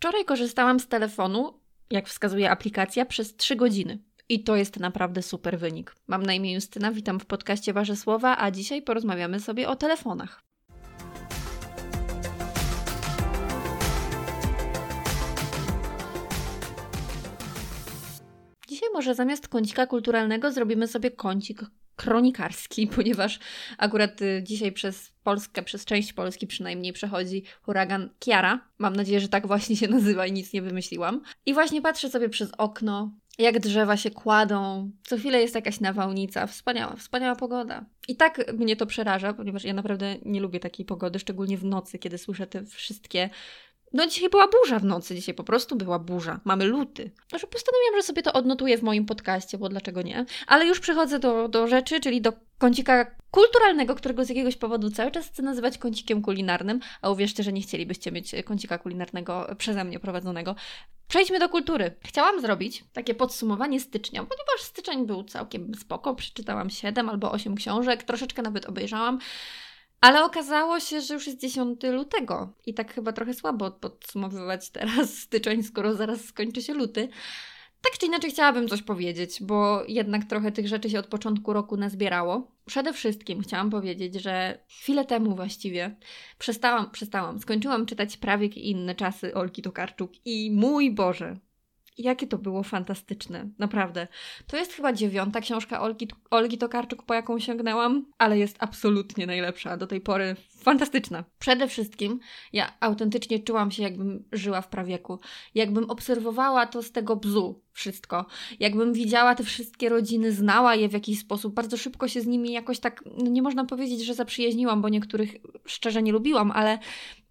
Wczoraj korzystałam z telefonu, jak wskazuje aplikacja, przez 3 godziny. I to jest naprawdę super wynik. Mam na imię Justyna, witam w podcaście Wasze Słowa, a dzisiaj porozmawiamy sobie o telefonach. Dzisiaj może zamiast kącika kulturalnego zrobimy sobie kącik kronikarski, ponieważ akurat y, dzisiaj przez Polskę, przez część Polski przynajmniej przechodzi huragan Kiara. Mam nadzieję, że tak właśnie się nazywa i nic nie wymyśliłam. I właśnie patrzę sobie przez okno, jak drzewa się kładą, co chwilę jest jakaś nawałnica. Wspaniała, wspaniała pogoda. I tak mnie to przeraża, ponieważ ja naprawdę nie lubię takiej pogody, szczególnie w nocy, kiedy słyszę te wszystkie no dzisiaj była burza w nocy, dzisiaj po prostu była burza. Mamy luty. Że postanowiłam, że sobie to odnotuję w moim podcaście, bo dlaczego nie? Ale już przechodzę do, do rzeczy, czyli do kącika kulturalnego, którego z jakiegoś powodu cały czas chcę nazywać kącikiem kulinarnym, a uwierzcie, że nie chcielibyście mieć kącika kulinarnego przeze mnie prowadzonego. Przejdźmy do kultury. Chciałam zrobić takie podsumowanie stycznia, ponieważ styczeń był całkiem spoko, przeczytałam 7 albo 8 książek, troszeczkę nawet obejrzałam. Ale okazało się, że już jest 10 lutego i tak chyba trochę słabo podsumowywać teraz styczeń, skoro zaraz skończy się luty. Tak czy inaczej chciałabym coś powiedzieć, bo jednak trochę tych rzeczy się od początku roku nazbierało. Przede wszystkim chciałam powiedzieć, że chwilę temu właściwie przestałam, przestałam, skończyłam czytać prawie inne czasy Olki Tokarczuk i mój Boże, jakie to było fantastyczne, naprawdę. To jest chyba dziewiąta książka Olgi, Olgi Tokarczuk, po jaką sięgnęłam, ale jest absolutnie najlepsza do tej pory. Fantastyczna. Przede wszystkim ja autentycznie czułam się, jakbym żyła w prawieku. Jakbym obserwowała to z tego bzu wszystko. Jakbym widziała te wszystkie rodziny, znała je w jakiś sposób. Bardzo szybko się z nimi jakoś tak, no nie można powiedzieć, że zaprzyjaźniłam, bo niektórych szczerze nie lubiłam, ale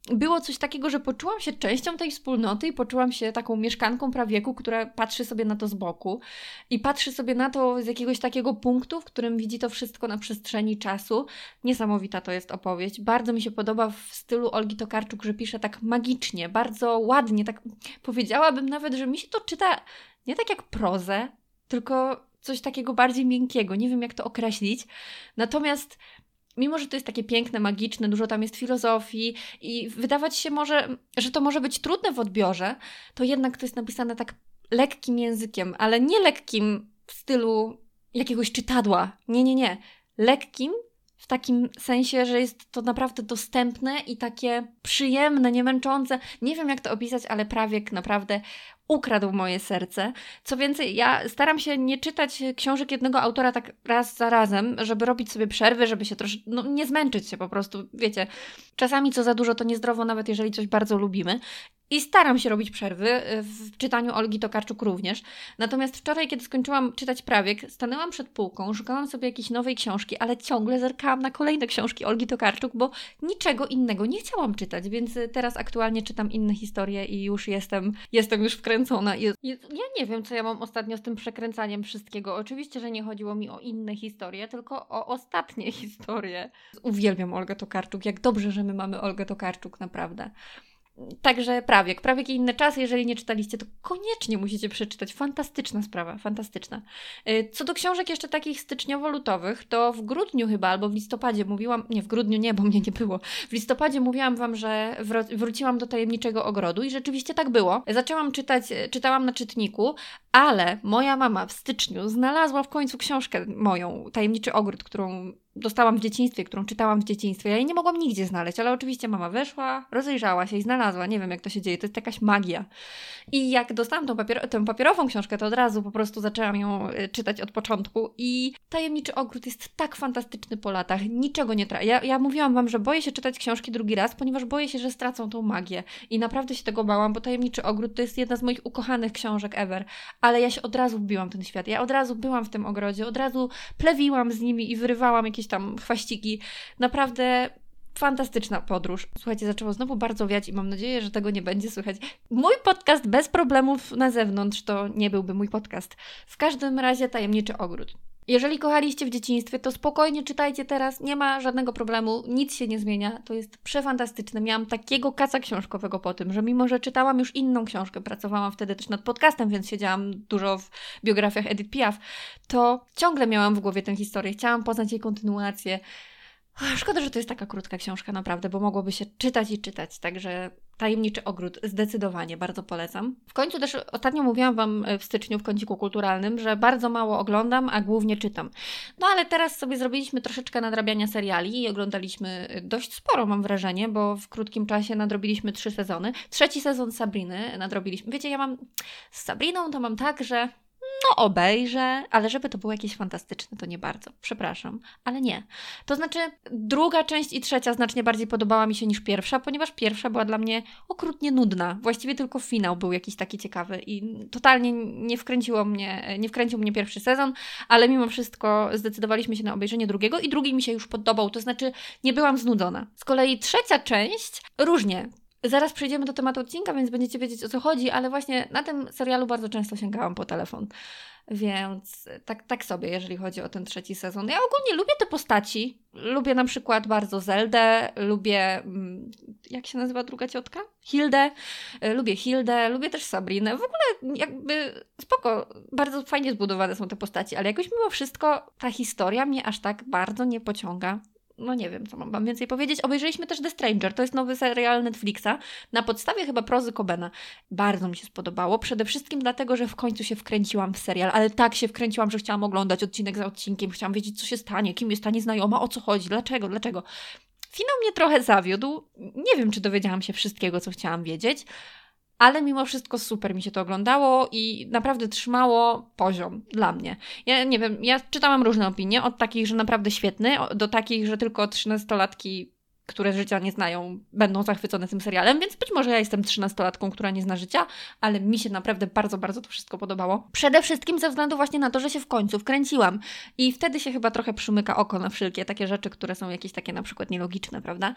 było coś takiego, że poczułam się częścią tej wspólnoty i poczułam się taką mieszkanką prawieku, która patrzy sobie na to z boku i patrzy sobie na to z jakiegoś takiego punktu, w którym widzi to wszystko na przestrzeni czasu. Niesamowita to jest opowieść. Bardzo mi się podoba w stylu Olgi Tokarczuk, że pisze tak magicznie, bardzo ładnie, tak powiedziałabym nawet, że mi się to czyta nie tak jak prozę, tylko coś takiego bardziej miękkiego. Nie wiem, jak to określić. Natomiast mimo że to jest takie piękne, magiczne, dużo tam jest filozofii i wydawać się może, że to może być trudne w odbiorze, to jednak to jest napisane tak lekkim językiem, ale nie lekkim w stylu jakiegoś czytadła. Nie, nie, nie. Lekkim w takim sensie, że jest to naprawdę dostępne i takie przyjemne, nie męczące. Nie wiem, jak to opisać, ale prawie naprawdę ukradł moje serce. Co więcej, ja staram się nie czytać książek jednego autora tak raz za razem, żeby robić sobie przerwy, żeby się troszkę, no nie zmęczyć się po prostu, wiecie. Czasami co za dużo to niezdrowo, nawet jeżeli coś bardzo lubimy. I staram się robić przerwy y, w czytaniu Olgi Tokarczuk również. Natomiast wczoraj, kiedy skończyłam czytać prawiek, stanęłam przed półką, szukałam sobie jakiejś nowej książki, ale ciągle zerkałam na kolejne książki Olgi Tokarczuk, bo niczego innego nie chciałam czytać, więc y, teraz aktualnie czytam inne historie i już jestem, jestem już wkręcona. Ja nie wiem, co ja mam ostatnio z tym przekręcaniem wszystkiego. Oczywiście, że nie chodziło mi o inne historie, tylko o ostatnie historie. Uwielbiam Olgę Tokarczuk. Jak dobrze, że my mamy Olgę Tokarczuk, naprawdę. Także prawiek, prawiek i inne czasy, jeżeli nie czytaliście, to koniecznie musicie przeczytać. Fantastyczna sprawa, fantastyczna. Y, co do książek jeszcze takich styczniowo-lutowych, to w grudniu chyba, albo w listopadzie mówiłam, nie, w grudniu nie, bo mnie nie było. W listopadzie mówiłam Wam, że wróciłam do Tajemniczego Ogrodu i rzeczywiście tak było. Zaczęłam czytać, czytałam na czytniku, ale moja mama w styczniu znalazła w końcu książkę moją, Tajemniczy Ogród, którą dostałam w dzieciństwie, którą czytałam w dzieciństwie. Ja jej nie mogłam nigdzie znaleźć, ale oczywiście mama weszła, rozejrzała się i znalazła. Nie wiem, jak to się dzieje, to jest jakaś magia. I jak dostałam tą papier tę papierową książkę, to od razu po prostu zaczęłam ją y, czytać od początku. I Tajemniczy Ogród jest tak fantastyczny po latach, niczego nie traci. Ja, ja mówiłam Wam, że boję się czytać książki drugi raz, ponieważ boję się, że stracą tą magię. I naprawdę się tego bałam, bo Tajemniczy Ogród to jest jedna z moich ukochanych książek ever. Ale ja się od razu wbiłam w ten świat. Ja od razu byłam w tym ogrodzie, od razu plewiłam z nimi i wyrywałam jakieś tam chwaściki. Naprawdę fantastyczna podróż. Słuchajcie, zaczęło znowu bardzo wiać i mam nadzieję, że tego nie będzie słychać. Mój podcast bez problemów na zewnątrz to nie byłby mój podcast. W każdym razie Tajemniczy Ogród. Jeżeli kochaliście w dzieciństwie, to spokojnie czytajcie teraz, nie ma żadnego problemu, nic się nie zmienia, to jest przefantastyczne. Miałam takiego kaca książkowego po tym, że mimo, że czytałam już inną książkę, pracowałam wtedy też nad podcastem, więc siedziałam dużo w biografiach Edith Piaf, to ciągle miałam w głowie tę historię, chciałam poznać jej kontynuację. Szkoda, że to jest taka krótka książka, naprawdę, bo mogłoby się czytać i czytać. Także Tajemniczy Ogród, zdecydowanie, bardzo polecam. W końcu też ostatnio mówiłam Wam w styczniu w kąciku kulturalnym, że bardzo mało oglądam, a głównie czytam. No ale teraz sobie zrobiliśmy troszeczkę nadrabiania seriali i oglądaliśmy dość sporo, mam wrażenie, bo w krótkim czasie nadrobiliśmy trzy sezony. Trzeci sezon Sabriny nadrobiliśmy. Wiecie, ja mam z Sabriną to mam tak, że no obejrzę, ale żeby to było jakieś fantastyczne, to nie bardzo. Przepraszam, ale nie. To znaczy, druga część i trzecia znacznie bardziej podobała mi się niż pierwsza, ponieważ pierwsza była dla mnie okrutnie nudna. Właściwie tylko finał był jakiś taki ciekawy i totalnie nie wkręciło mnie, nie wkręcił mnie pierwszy sezon, ale mimo wszystko zdecydowaliśmy się na obejrzenie drugiego i drugi mi się już podobał, to znaczy nie byłam znudzona. Z kolei trzecia część różnie. Zaraz przejdziemy do tematu odcinka, więc będziecie wiedzieć o co chodzi, ale właśnie na tym serialu bardzo często sięgałam po telefon. Więc tak, tak sobie, jeżeli chodzi o ten trzeci sezon. Ja ogólnie lubię te postaci. Lubię na przykład bardzo Zeldę, lubię. Mm, jak się nazywa druga ciotka? Hildę. E, lubię Hildę, lubię też Sabrinę. W ogóle jakby spoko, bardzo fajnie zbudowane są te postaci, ale jakoś mimo wszystko ta historia mnie aż tak bardzo nie pociąga no nie wiem, co mam wam więcej powiedzieć. Obejrzeliśmy też The Stranger, to jest nowy serial Netflixa, na podstawie chyba prozy Cobena. Bardzo mi się spodobało, przede wszystkim dlatego, że w końcu się wkręciłam w serial, ale tak się wkręciłam, że chciałam oglądać odcinek za odcinkiem, chciałam wiedzieć, co się stanie, kim jest ta nieznajoma, o co chodzi, dlaczego, dlaczego. Finał mnie trochę zawiódł. Nie wiem, czy dowiedziałam się wszystkiego, co chciałam wiedzieć, ale mimo wszystko super mi się to oglądało i naprawdę trzymało poziom dla mnie. Ja nie wiem, ja czytałam różne opinie, od takich, że naprawdę świetny, do takich, że tylko 13-latki które życia nie znają, będą zachwycone tym serialem, więc być może ja jestem trzynastolatką, która nie zna życia, ale mi się naprawdę bardzo, bardzo to wszystko podobało. Przede wszystkim ze względu właśnie na to, że się w końcu wkręciłam i wtedy się chyba trochę przymyka oko na wszelkie takie rzeczy, które są jakieś takie na przykład nielogiczne, prawda?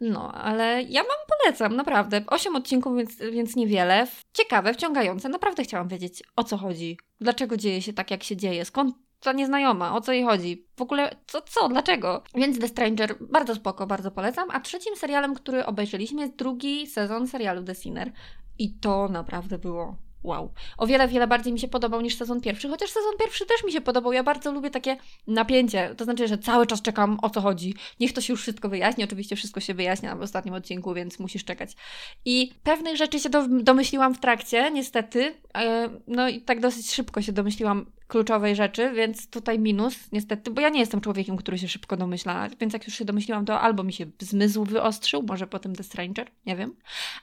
No, ale ja Wam polecam, naprawdę. Osiem odcinków, więc, więc niewiele. Ciekawe, wciągające. Naprawdę chciałam wiedzieć, o co chodzi. Dlaczego dzieje się tak, jak się dzieje? Skąd ta nieznajoma, o co jej chodzi? W ogóle co, co, dlaczego? Więc The Stranger bardzo spoko, bardzo polecam. A trzecim serialem, który obejrzeliśmy jest drugi sezon serialu The Sinner. I to naprawdę było wow. O wiele, wiele bardziej mi się podobał niż sezon pierwszy, chociaż sezon pierwszy też mi się podobał. Ja bardzo lubię takie napięcie, to znaczy, że cały czas czekam o co chodzi. Niech to się już wszystko wyjaśni. Oczywiście wszystko się wyjaśnia w ostatnim odcinku, więc musisz czekać. I pewnych rzeczy się do, domyśliłam w trakcie, niestety. E, no i tak dosyć szybko się domyśliłam kluczowej rzeczy, więc tutaj minus, niestety, bo ja nie jestem człowiekiem, który się szybko domyśla, więc jak już się domyśliłam, to albo mi się zmysł wyostrzył, może potem The Stranger, nie wiem,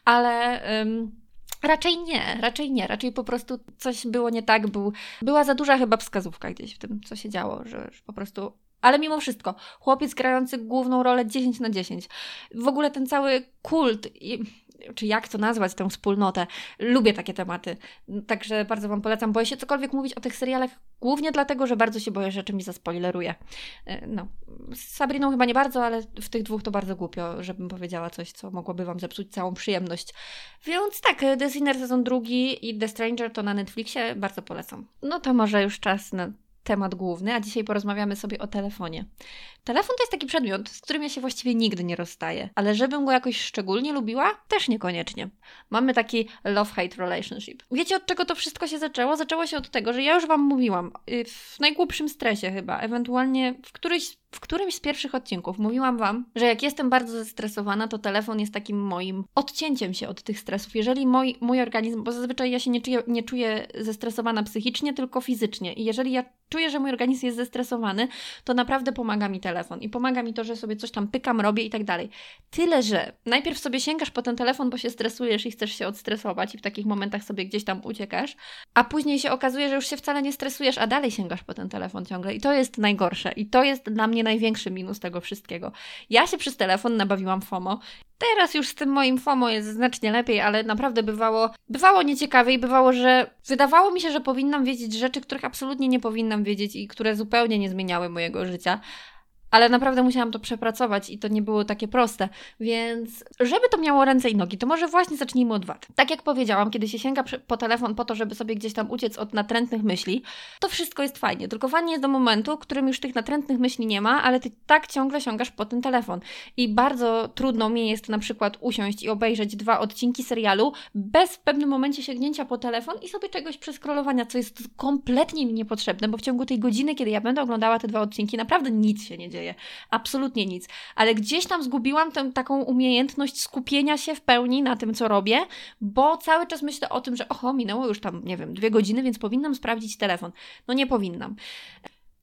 ale. Raczej nie, raczej nie, raczej po prostu coś było nie tak, był, była za duża chyba wskazówka gdzieś w tym, co się działo, że, że po prostu ale mimo wszystko, chłopiec grający główną rolę 10 na 10. W ogóle ten cały kult, czy jak to nazwać, tę wspólnotę. Lubię takie tematy. Także bardzo Wam polecam. Boję się cokolwiek mówić o tych serialach, głównie dlatego, że bardzo się boję, że czymś zaspoileruję. E, no, z Sabriną chyba nie bardzo, ale w tych dwóch to bardzo głupio, żebym powiedziała coś, co mogłoby Wam zepsuć całą przyjemność. Więc tak, The Sinner sezon drugi i The Stranger to na Netflixie bardzo polecam. No to może już czas na temat główny, a dzisiaj porozmawiamy sobie o telefonie. Telefon to jest taki przedmiot, z którym ja się właściwie nigdy nie rozstaję, ale żebym go jakoś szczególnie lubiła, też niekoniecznie. Mamy taki love-hate relationship. Wiecie od czego to wszystko się zaczęło? Zaczęło się od tego, że ja już Wam mówiłam, y, w najgłupszym stresie chyba, ewentualnie w któryś w którymś z pierwszych odcinków mówiłam Wam, że jak jestem bardzo zestresowana, to telefon jest takim moim odcięciem się od tych stresów. Jeżeli mój, mój organizm, bo zazwyczaj ja się nie czuję, nie czuję zestresowana psychicznie, tylko fizycznie. I jeżeli ja czuję, że mój organizm jest zestresowany, to naprawdę pomaga mi telefon. I pomaga mi to, że sobie coś tam pykam, robię i tak dalej. Tyle, że najpierw sobie sięgasz po ten telefon, bo się stresujesz i chcesz się odstresować i w takich momentach sobie gdzieś tam uciekasz, a później się okazuje, że już się wcale nie stresujesz, a dalej sięgasz po ten telefon ciągle. I to jest najgorsze. I to jest dla mnie największy minus tego wszystkiego. Ja się przez telefon nabawiłam FOMO. Teraz już z tym moim FOMO jest znacznie lepiej, ale naprawdę bywało, bywało nieciekawe i bywało, że wydawało mi się, że powinnam wiedzieć rzeczy, których absolutnie nie powinnam wiedzieć i które zupełnie nie zmieniały mojego życia ale naprawdę musiałam to przepracować i to nie było takie proste. Więc, żeby to miało ręce i nogi, to może właśnie zacznijmy od wad. Tak jak powiedziałam, kiedy się sięga po telefon po to, żeby sobie gdzieś tam uciec od natrętnych myśli, to wszystko jest fajnie. Tylko fajnie jest do momentu, w którym już tych natrętnych myśli nie ma, ale ty tak ciągle sięgasz po ten telefon. I bardzo trudno mi jest na przykład usiąść i obejrzeć dwa odcinki serialu bez w pewnym momencie sięgnięcia po telefon i sobie czegoś przeskrolowania, co jest kompletnie mi niepotrzebne, bo w ciągu tej godziny, kiedy ja będę oglądała te dwa odcinki, naprawdę nic się nie dzieje dzieje. Absolutnie nic. Ale gdzieś tam zgubiłam tę taką umiejętność skupienia się w pełni na tym, co robię, bo cały czas myślę o tym, że oho, minęło już tam, nie wiem, dwie godziny, więc powinnam sprawdzić telefon. No nie powinnam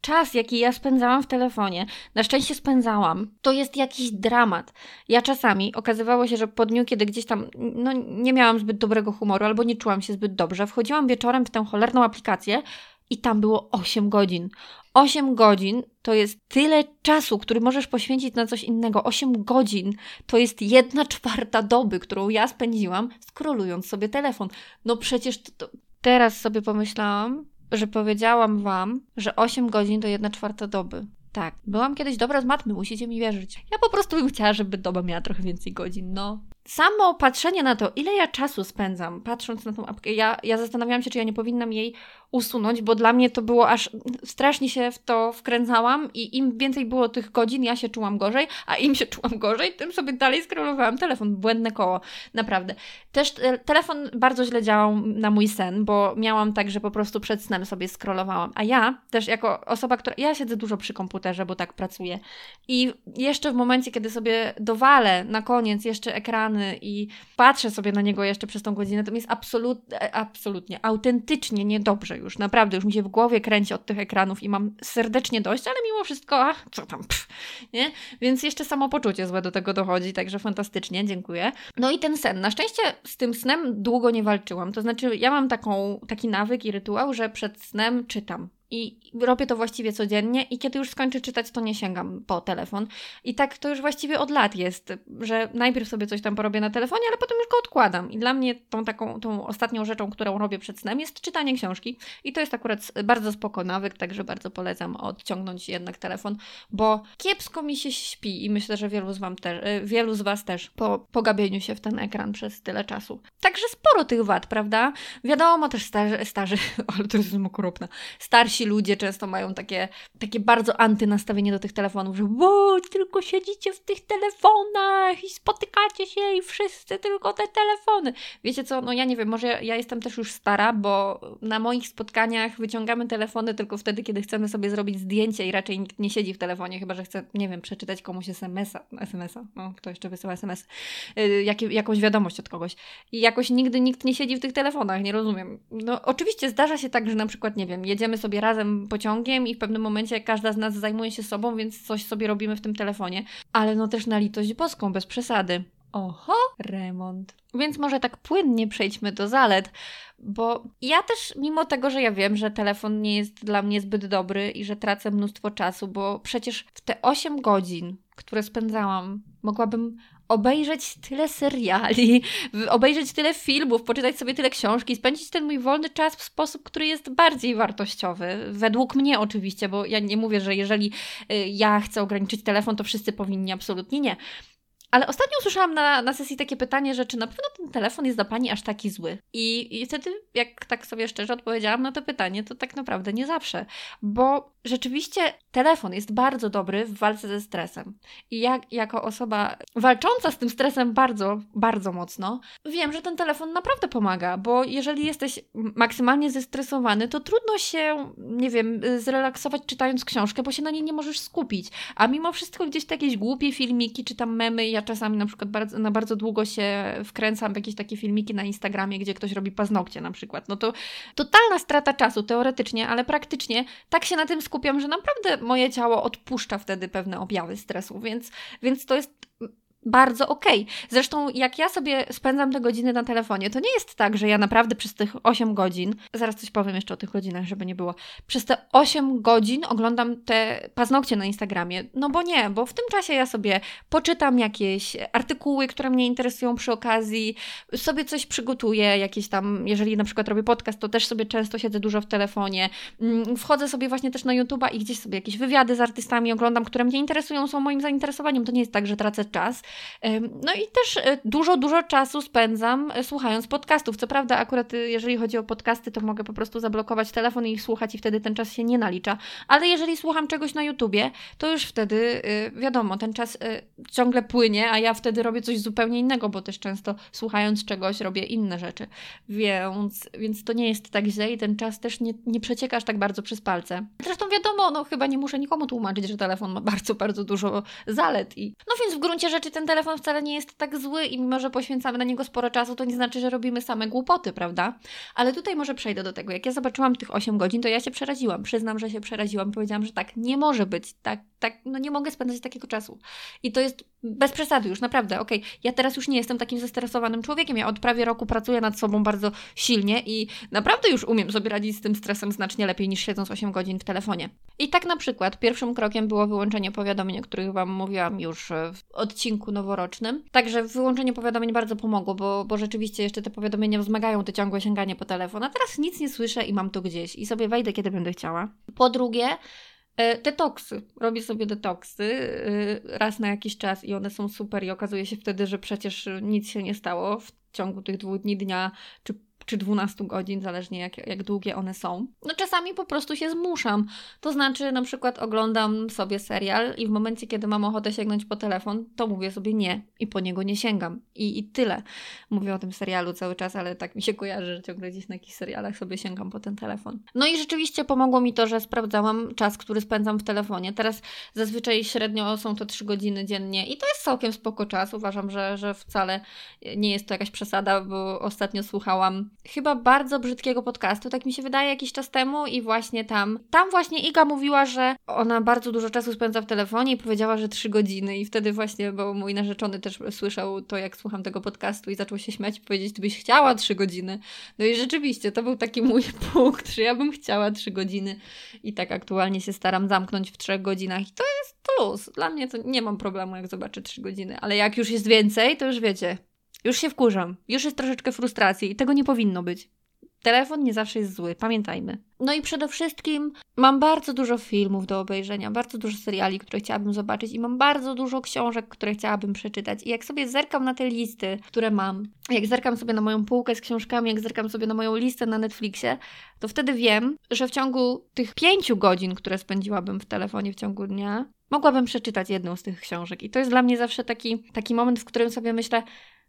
czas, jaki ja spędzałam w telefonie, na szczęście spędzałam, to jest jakiś dramat. Ja czasami okazywało się, że po dniu, kiedy gdzieś tam no, nie miałam zbyt dobrego humoru albo nie czułam się zbyt dobrze, wchodziłam wieczorem w tę cholerną aplikację i tam było 8 godzin. 8 godzin to jest tyle czasu, który możesz poświęcić na coś innego. 8 godzin to jest jedna czwarta doby, którą ja spędziłam skrolując sobie telefon. No przecież to, to... teraz sobie pomyślałam, że powiedziałam Wam, że 8 godzin to 1 czwarta doby. Tak, byłam kiedyś dobra z matmy, musicie mi wierzyć. Ja po prostu bym chciała, żeby doba miała trochę więcej godzin, no samo patrzenie na to, ile ja czasu spędzam patrząc na tą apkę, ja, ja zastanawiałam się, czy ja nie powinnam jej usunąć, bo dla mnie to było aż strasznie się w to wkręcałam i im więcej było tych godzin, ja się czułam gorzej, a im się czułam gorzej, tym sobie dalej scrollowałam telefon. Błędne koło, naprawdę. Też telefon bardzo źle działał na mój sen, bo miałam tak, że po prostu przed snem sobie scrollowałam. A ja też jako osoba, która. Ja siedzę dużo przy komputerze, bo tak pracuję. I jeszcze w momencie, kiedy sobie dowalę na koniec jeszcze ekran i patrzę sobie na niego jeszcze przez tą godzinę, to mi jest absolut, absolutnie, autentycznie niedobrze już. Naprawdę, już mi się w głowie kręci od tych ekranów i mam serdecznie dość, ale mimo wszystko, ach, co tam, pff, nie? Więc jeszcze samopoczucie złe do tego dochodzi, także fantastycznie, dziękuję. No i ten sen. Na szczęście z tym snem długo nie walczyłam. To znaczy, ja mam taką, taki nawyk i rytuał, że przed snem czytam. I robię to właściwie codziennie i kiedy już skończę czytać, to nie sięgam po telefon. I tak to już właściwie od lat jest, że najpierw sobie coś tam porobię na telefonie, ale potem już go odkładam. I dla mnie tą taką, tą ostatnią rzeczą, którą robię przed snem jest czytanie książki. I to jest akurat bardzo spoko nawyk, także bardzo polecam odciągnąć jednak telefon, bo kiepsko mi się śpi i myślę, że wielu z, wam te, wielu z Was też po pogabieniu się w ten ekran przez tyle czasu. Także sporo tych wad, prawda? Wiadomo też starzy, starzy ale to jest okropne, starsi ludzie często mają takie, takie bardzo antynastawienie do tych telefonów, że bo tylko siedzicie w tych telefonach i spotykacie się i wszyscy tylko te telefony. Wiecie co, no ja nie wiem, może ja, jestem też już stara, bo na moich spotkaniach wyciągamy telefony tylko wtedy, kiedy chcemy sobie zrobić zdjęcie i raczej nikt nie siedzi w telefonie, chyba że chce, nie wiem, przeczytać komuś SMS-a, SMS-a, no kto jeszcze wysyła SMS, yy, jak, jakąś wiadomość od kogoś. I jakoś nigdy nikt nie siedzi w tych telefonach, nie rozumiem. No oczywiście zdarza się tak, że na przykład, nie wiem, jedziemy sobie razem pociągiem i w pewnym momencie każda z nas zajmuje się sobą, więc coś sobie robimy w tym telefonie. Ale no też na litość boską, bez przesady. Oho, remont. Więc może tak płynnie przejdźmy do zalet, bo ja też, mimo tego, że ja wiem, że telefon nie jest dla mnie zbyt dobry i że tracę mnóstwo czasu, bo przecież w te 8 godzin, które spędzałam, mogłabym obejrzeć tyle seriali, obejrzeć tyle filmów, poczytać sobie tyle książki, spędzić ten mój wolny czas w sposób, który jest bardziej wartościowy. Według mnie oczywiście, bo ja nie mówię, że jeżeli y, ja chcę ograniczyć telefon, to wszyscy powinni, absolutnie nie. Ale ostatnio usłyszałam na, na sesji takie pytanie, że czy na pewno ten telefon jest dla pani aż taki zły? I, I wtedy, jak tak sobie szczerze odpowiedziałam na to pytanie, to tak naprawdę nie zawsze. Bo rzeczywiście telefon jest bardzo dobry w walce ze stresem. I ja, jako osoba walcząca z tym stresem bardzo, bardzo mocno, wiem, że ten telefon naprawdę pomaga, bo jeżeli jesteś maksymalnie zestresowany, to trudno się, nie wiem, zrelaksować czytając książkę, bo się na niej nie możesz skupić. A mimo wszystko gdzieś te jakieś głupie filmiki, czy tam memy, ja czasami na przykład bardzo, na bardzo długo się wkręcam w jakieś takie filmiki na Instagramie, gdzie ktoś robi paznokcie na przykład. No to totalna strata czasu teoretycznie, ale praktycznie tak się na tym skupiam, że naprawdę moje ciało odpuszcza wtedy pewne objawy stresu, więc, więc to jest bardzo okej. Okay. Zresztą, jak ja sobie spędzam te godziny na telefonie, to nie jest tak, że ja naprawdę przez tych 8 godzin, zaraz coś powiem jeszcze o tych godzinach, żeby nie było, przez te 8 godzin oglądam te paznokcie na Instagramie. No bo nie, bo w tym czasie ja sobie poczytam jakieś artykuły, które mnie interesują przy okazji, sobie coś przygotuję, jakieś tam, jeżeli na przykład robię podcast, to też sobie często siedzę dużo w telefonie. Mm, wchodzę sobie właśnie też na YouTube'a i gdzieś sobie jakieś wywiady z artystami oglądam, które mnie interesują, są moim zainteresowaniem. To nie jest tak, że tracę czas No i też e, dużo, dużo czasu spędzam e, słuchając podcastów. Co prawda, akurat e, jeżeli chodzi o podcasty, to mogę po prostu zablokować telefon i ich słuchać i wtedy ten czas się nie nalicza. Ale jeżeli słucham czegoś na YouTubie, to już wtedy wiadomo, ten czas ciągle płynie, a ja wtedy robię coś zupełnie innego, bo też często słuchając czegoś robię inne rzeczy. Więc, więc to nie jest tak źle i ten czas też nie, nie przecieka aż tak bardzo przez palce. Zresztą wiadomo, no chyba nie muszę nikomu tłumaczyć, że telefon ma bardzo, bardzo dużo zalet. I... No więc w gruncie rzeczy ten telefon wcale nie jest tak zły i mimo, że poświęcamy na niego sporo czasu, to nie znaczy, że robimy same głupoty, prawda? Ale tutaj może przejdę do tego. Jak ja zobaczyłam tych 8 godzin, to ja się przeraziłam. Przyznam, że się przeraziłam. Powiedziałam, że tak nie może być. Tak, tak, no nie mogę spędzać takiego czasu. I to jest bez przesady już, naprawdę. Okej, okay. ja teraz już nie jestem takim zestresowanym człowiekiem. Ja od prawie roku pracuję nad sobą bardzo silnie i naprawdę już umiem sobie radzić z tym stresem znacznie lepiej niż siedząc 8 godzin w telefonie. I tak na przykład pierwszym krokiem było wyłączenie powiadomień, o których Wam mówiłam już w odcinku noworocznym. Także wyłączenie powiadomień bardzo pomogło, bo, bo rzeczywiście jeszcze te powiadomienia wzmagają to ciągłe sięganie po telefon. A teraz nic nie słyszę i mam to gdzieś i sobie wejdę, kiedy będę chciała. Po drugie, Detoksy. Robię sobie detoksy e, raz na jakiś czas i one są super i okazuje się wtedy, że przecież nic się nie stało w ciągu tych dwóch dni, dnia czy czy 12 godzin, zależnie jak, jak długie one są. No czasami po prostu się zmuszam. To znaczy na przykład oglądam sobie serial i w momencie, kiedy mam ochotę sięgnąć po telefon, to mówię sobie nie i po niego nie sięgam. I, i tyle. Mówię o tym serialu cały czas, ale tak mi się kojarzy, że ciągle gdzieś na jakichś serialach sobie sięgam po ten telefon. No i rzeczywiście pomogło mi to, że sprawdzałam czas, który spędzam w telefonie. Teraz zazwyczaj średnio są to 3 godziny dziennie i to jest całkiem spoko czas. Uważam, że, że wcale nie jest to jakaś przesada, bo ostatnio słuchałam chyba bardzo brzydkiego podcastu, tak mi się wydaje, jakiś czas temu i właśnie tam, tam właśnie Iga mówiła, że ona bardzo dużo czasu spędza w telefonie i powiedziała, że trzy godziny. I wtedy właśnie, bo mój narzeczony też słyszał to, jak słucham tego podcastu i zaczął się śmiać i powiedzieć, ty byś chciała trzy godziny. No i rzeczywiście, to był taki mój punkt, że ja bym chciała trzy godziny. I tak aktualnie się staram zamknąć w trzech godzinach. I to jest luz. Dla mnie to nie mam problemu, jak zobaczę trzy godziny, ale jak już jest więcej, to już wiecie, już się wkurzam, już jest troszeczkę frustracji i tego nie powinno być. Telefon nie zawsze jest zły, pamiętajmy. No i przede wszystkim mam bardzo dużo filmów do obejrzenia, bardzo dużo seriali, które chciałabym zobaczyć i mam bardzo dużo książek, które chciałabym przeczytać. I jak sobie zerkam na te listy, które mam, jak zerkam sobie na moją półkę z książkami, jak zerkam sobie na moją listę na Netflixie, to wtedy wiem, że w ciągu tych pięciu godzin, które spędziłabym w telefonie w ciągu dnia, mogłabym przeczytać jedną z tych książek. I to jest dla mnie zawsze taki, taki moment, w którym sobie myślę,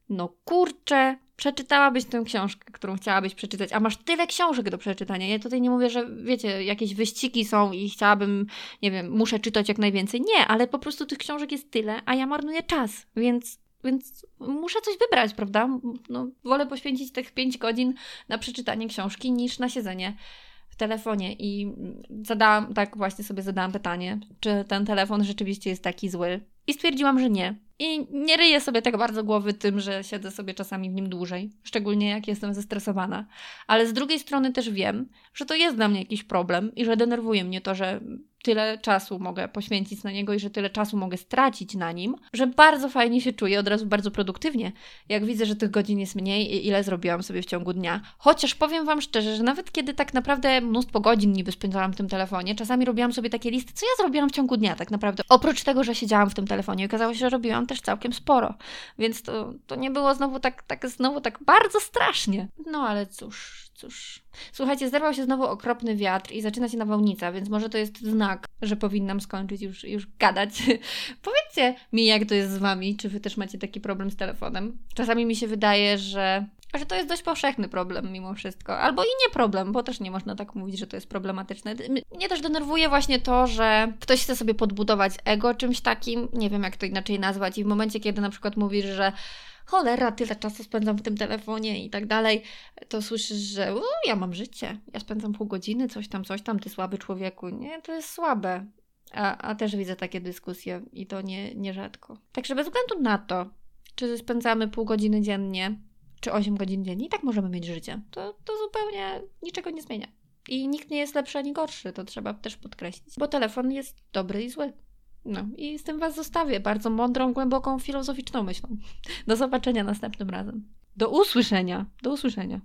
no kurczę, przeczytałabyś tę książkę, którą chciałabyś przeczytać, a masz tyle książek do przeczytania. Ja tutaj nie mówię, że wiecie, jakieś wyścigi są i chciałabym, nie wiem, muszę czytać jak najwięcej. Nie, ale po prostu tych książek jest tyle, a ja marnuję czas, więc, więc muszę coś wybrać, prawda? No, wolę poświęcić tych 5 godzin na przeczytanie książki niż na siedzenie w telefonie i zadałam, tak właśnie sobie zadałam pytanie, czy ten telefon rzeczywiście jest taki zły. I stwierdziłam, że nie, i nie ryję sobie tak bardzo głowy tym, że siedzę sobie czasami w nim dłużej, szczególnie jak jestem zestresowana. Ale z drugiej strony też wiem, że to jest dla mnie jakiś problem i że denerwuje mnie to, że tyle czasu mogę poświęcić na niego i że tyle czasu mogę stracić na nim, że bardzo fajnie się czuję, od razu bardzo produktywnie, jak widzę, że tych godzin jest mniej i ile zrobiłam sobie w ciągu dnia. Chociaż powiem Wam szczerze, że nawet kiedy tak naprawdę mnóstwo godzin niby spędzałam w tym telefonie, czasami robiłam sobie takie listy, co ja zrobiłam w ciągu dnia tak naprawdę. Oprócz tego, że siedziałam w tym telefonie, okazało się, że robiłam też całkiem sporo, więc to, to nie było znowu tak, tak, znowu tak bardzo strasznie. No ale cóż, cóż. Słuchajcie, zerwał się znowu okropny wiatr i zaczyna się nawałnica, więc może to jest znak, że powinnam skończyć już, już gadać. Powiedzcie mi, jak to jest z Wami, czy Wy też macie taki problem z telefonem. Czasami mi się wydaje, że że to jest dość powszechny problem mimo wszystko. Albo i nie problem, bo też nie można tak mówić, że to jest problematyczne. Mnie też denerwuje właśnie to, że ktoś chce sobie podbudować ego czymś takim, nie wiem jak to inaczej nazwać, i w momencie, kiedy na przykład mówisz, że cholera, tyle czasu spędzam w tym telefonie i tak dalej, to słyszysz, że ja mam życie, ja spędzam pół godziny, coś tam, coś tam, ty słaby człowieku. Nie, to jest słabe. A, a też widzę takie dyskusje i to nie, nierzadko. Także bez względu na to, czy spędzamy pół godziny dziennie, czy 8 godzin dziennie, i tak możemy mieć życie. To, to zupełnie niczego nie zmienia. I nikt nie jest lepszy ani gorszy, to trzeba też podkreślić, bo telefon jest dobry i zły. No i z tym Was zostawię bardzo mądrą, głęboką, filozoficzną myślą. Do zobaczenia następnym razem. Do usłyszenia. Do usłyszenia.